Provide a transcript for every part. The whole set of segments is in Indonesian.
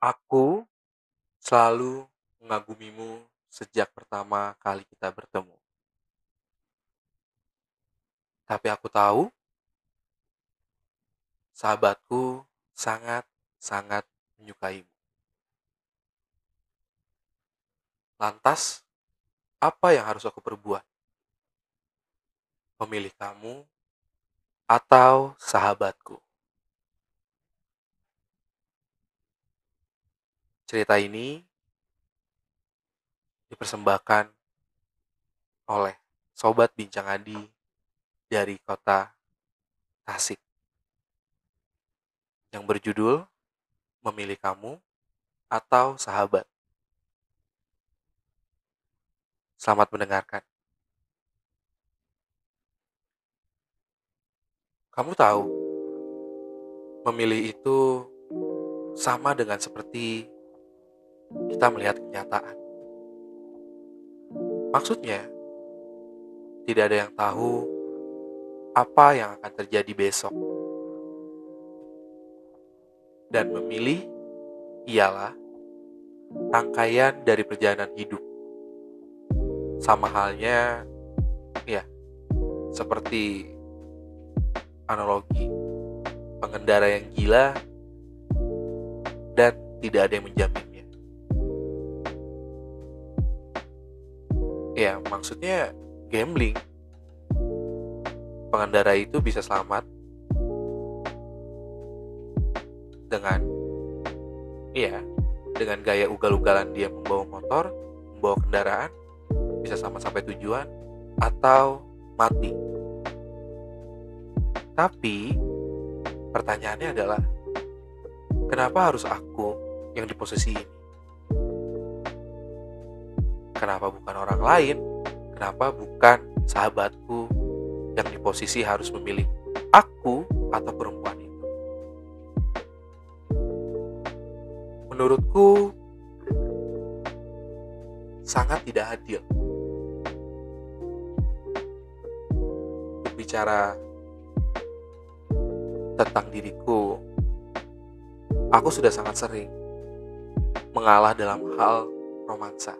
Aku selalu mengagumimu sejak pertama kali kita bertemu. Tapi aku tahu sahabatku sangat-sangat menyukaimu. Lantas, apa yang harus aku perbuat? Memilih kamu atau sahabatku? Cerita ini dipersembahkan oleh Sobat Bincang Adi dari kota Tasik yang berjudul Memilih Kamu atau Sahabat. Selamat mendengarkan. Kamu tahu, memilih itu sama dengan seperti kita melihat kenyataan. Maksudnya, tidak ada yang tahu apa yang akan terjadi besok. Dan memilih ialah rangkaian dari perjalanan hidup. Sama halnya, ya, seperti analogi pengendara yang gila dan tidak ada yang menjaminnya. Ya, maksudnya gambling. Pengendara itu bisa selamat dengan iya, dengan gaya ugal-ugalan dia membawa motor, membawa kendaraan, bisa sama sampai tujuan atau mati. Tapi pertanyaannya adalah kenapa harus aku yang di posesi ini? Kenapa bukan orang lain? Kenapa bukan sahabatku yang di posisi harus memilih aku atau perempuan itu? Menurutku sangat tidak adil. Berbicara tentang diriku, aku sudah sangat sering mengalah dalam hal romansa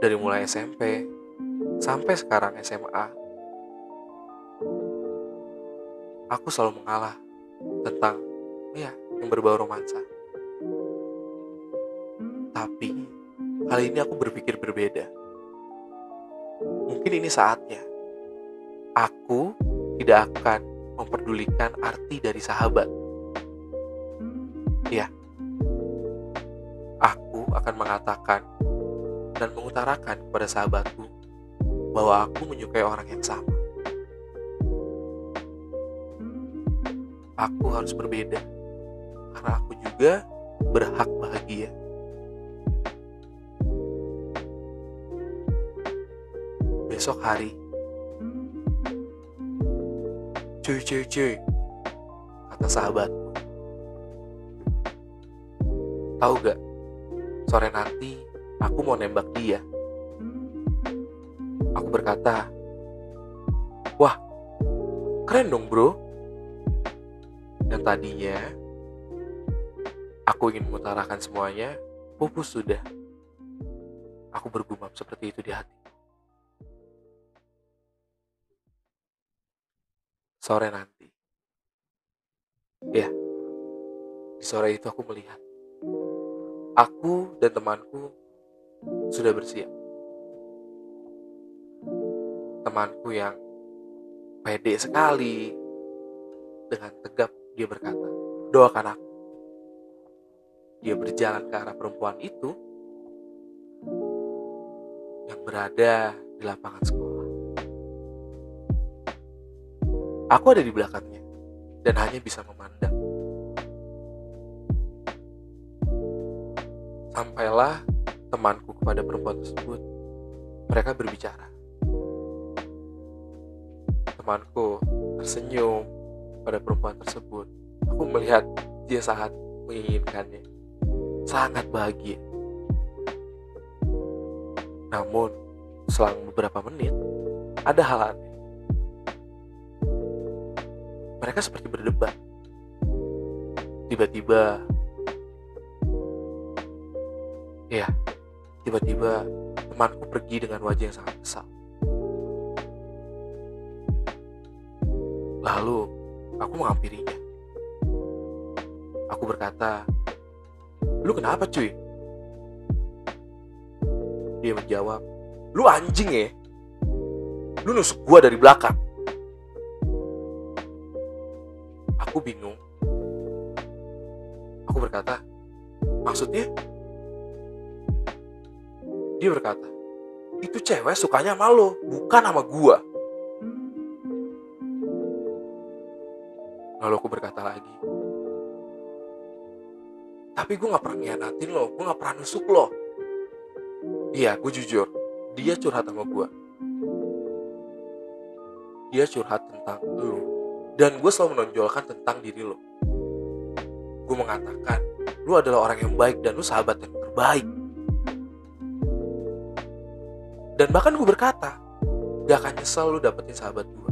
dari mulai SMP sampai sekarang SMA, aku selalu mengalah tentang ya yang berbau romansa. Tapi kali ini aku berpikir berbeda. Mungkin ini saatnya aku tidak akan memperdulikan arti dari sahabat. Ya, aku akan mengatakan dan mengutarakan kepada sahabatku bahwa aku menyukai orang yang sama. Aku harus berbeda karena aku juga berhak bahagia. Besok hari, cuy cuy cuy, kata sahabatku. Tahu gak, sore nanti aku mau nembak dia. Aku berkata, wah, keren dong bro. Dan tadinya, aku ingin mengutarakan semuanya, pupus sudah. Aku bergumam seperti itu di hati. Sore nanti. Ya, di sore itu aku melihat. Aku dan temanku sudah bersiap. Temanku yang pede sekali dengan tegap dia berkata, doakan aku. Dia berjalan ke arah perempuan itu yang berada di lapangan sekolah. Aku ada di belakangnya dan hanya bisa memandang. Sampailah temanku kepada perempuan tersebut, mereka berbicara. Temanku tersenyum pada perempuan tersebut. Aku melihat dia sangat menginginkannya, sangat bahagia. Namun, selang beberapa menit, ada hal aneh. Mereka seperti berdebat. tiba-tiba ya tiba-tiba temanku pergi dengan wajah yang sangat kesal. Lalu aku menghampirinya. Aku berkata lu kenapa cuy? Dia menjawab lu anjing ya. Lu nusuk gua dari belakang. Aku bingung. Aku berkata maksudnya dia berkata itu cewek sukanya sama lo bukan sama gua. Lalu aku berkata lagi tapi gue gak pernah ngianatin lo gue gak pernah nusuk lo. Iya gue jujur dia curhat sama gue dia curhat tentang lo dan gue selalu menonjolkan tentang diri lo. Gue mengatakan lu adalah orang yang baik dan lu sahabat yang terbaik dan bahkan gue berkata gak akan nyesel lu dapetin sahabat gue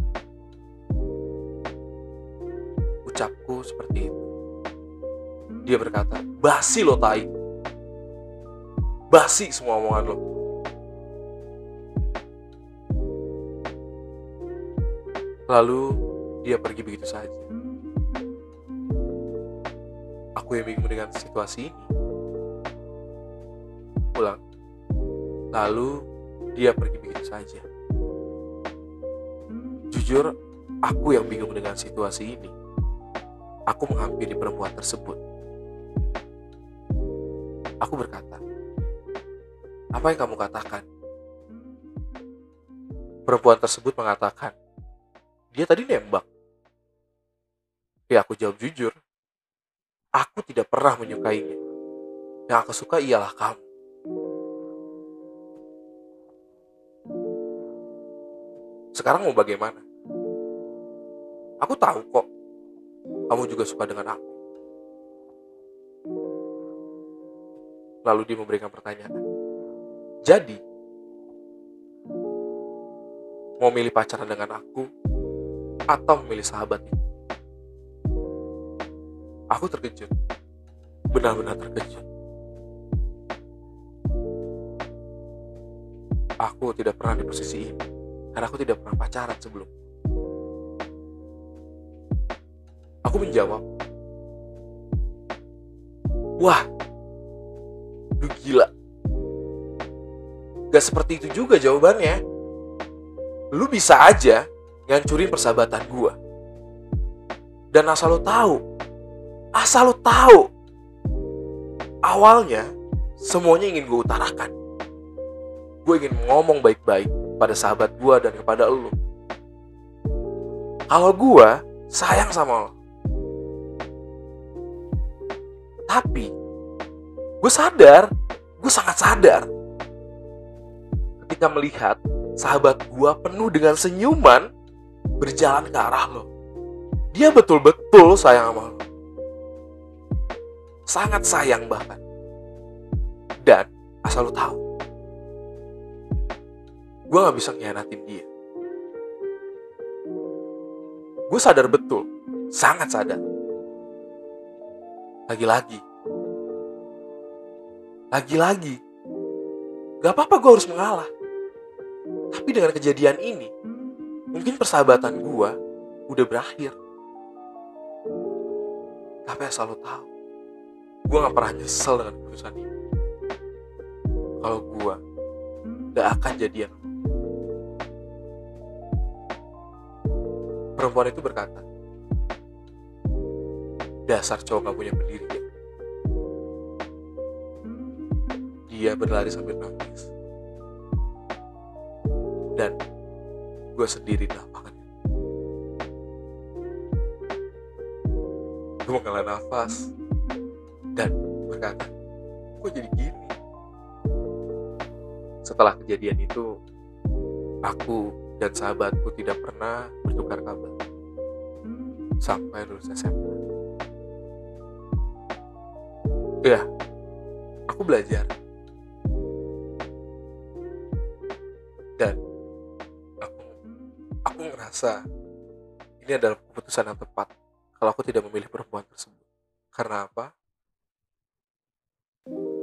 ucapku seperti itu. Dia berkata basi lo tai. Basi semua omongan lo. Lalu dia pergi begitu saja. Aku yang bingung dengan situasi pulang. Lalu dia pergi begitu saja. Jujur aku yang bingung dengan situasi ini. Aku menghampiri perempuan tersebut. Aku berkata apa yang kamu katakan? Perempuan tersebut mengatakan dia tadi nembak. Ya aku jawab jujur aku tidak pernah menyukainya. Yang aku suka ialah kamu sekarang mau bagaimana? Aku tahu kok. Kamu juga suka dengan aku. Lalu dia memberikan pertanyaan. Jadi mau milih pacaran dengan aku atau memilih sahabat itu aku terkejut. Benar-benar terkejut. Aku tidak pernah di posisi ini karena aku tidak pernah pacaran sebelum. Aku menjawab wah lu gila. Gak seperti itu juga jawabannya. Lu bisa aja ngancurin persahabatan gua. Dan asal lo tahu asal lo tahu awalnya semuanya ingin gue utarakan. Gue ingin ngomong baik-baik pada sahabat gue dan kepada lo kalau gue sayang sama lo tapi gue sadar gue sangat sadar. Ketika melihat sahabat gue penuh dengan senyuman berjalan ke arah lo dia betul-betul sayang sama lo sangat sayang bahkan. Dan asal lo tahu gue gak bisa ngianatin dia. Gue sadar betul sangat sadar. Lagi-lagi. Lagi-lagi. Gak apa-apa gue harus mengalah. Tapi dengan kejadian ini mungkin persahabatan gue udah berakhir. Tapi asal lo tahu? Gue gak pernah nyesel dengan keputusan ini. Kalau gue gak akan jadian perempuan itu berkata dasar cowok gak punya pendirian dia berlari sambil nangis. Dan gue sendiri di lapangan gue mengalah nafas. Dan berkata kok jadi gini? Setelah kejadian itu aku dan sahabatku tidak pernah bertukar kabar sampai lulus SMA ya aku belajar dan aku aku ngerasa ini adalah keputusan yang tepat kalau aku tidak memilih perempuan tersebut Karena apa?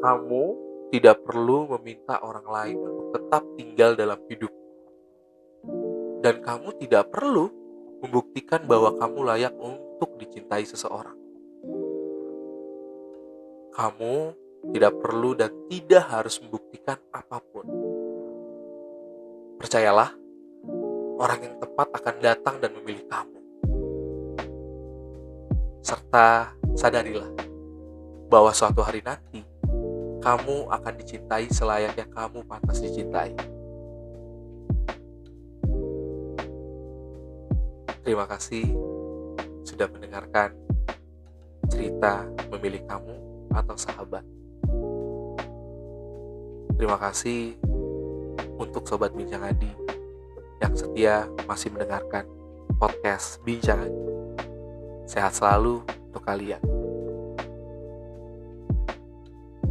Kamu tidak perlu meminta orang lain untuk tetap tinggal dalam hidup. Dan kamu tidak perlu membuktikan bahwa kamu layak untuk dicintai seseorang. Kamu tidak perlu dan tidak harus membuktikan apa pun. Percayalah, orang yang tepat akan datang dan memilih kamu. Serta sadarilah bahwa suatu hari nanti kamu akan dicintai selayaknya kamu pantas dicintai. Terima kasih sudah mendengarkan cerita memilih kamu atau sahabat. Terima kasih untuk Sobat Bincang Adi yang setia masih mendengarkan podcast Bincang Adi. Sehat selalu untuk kalian.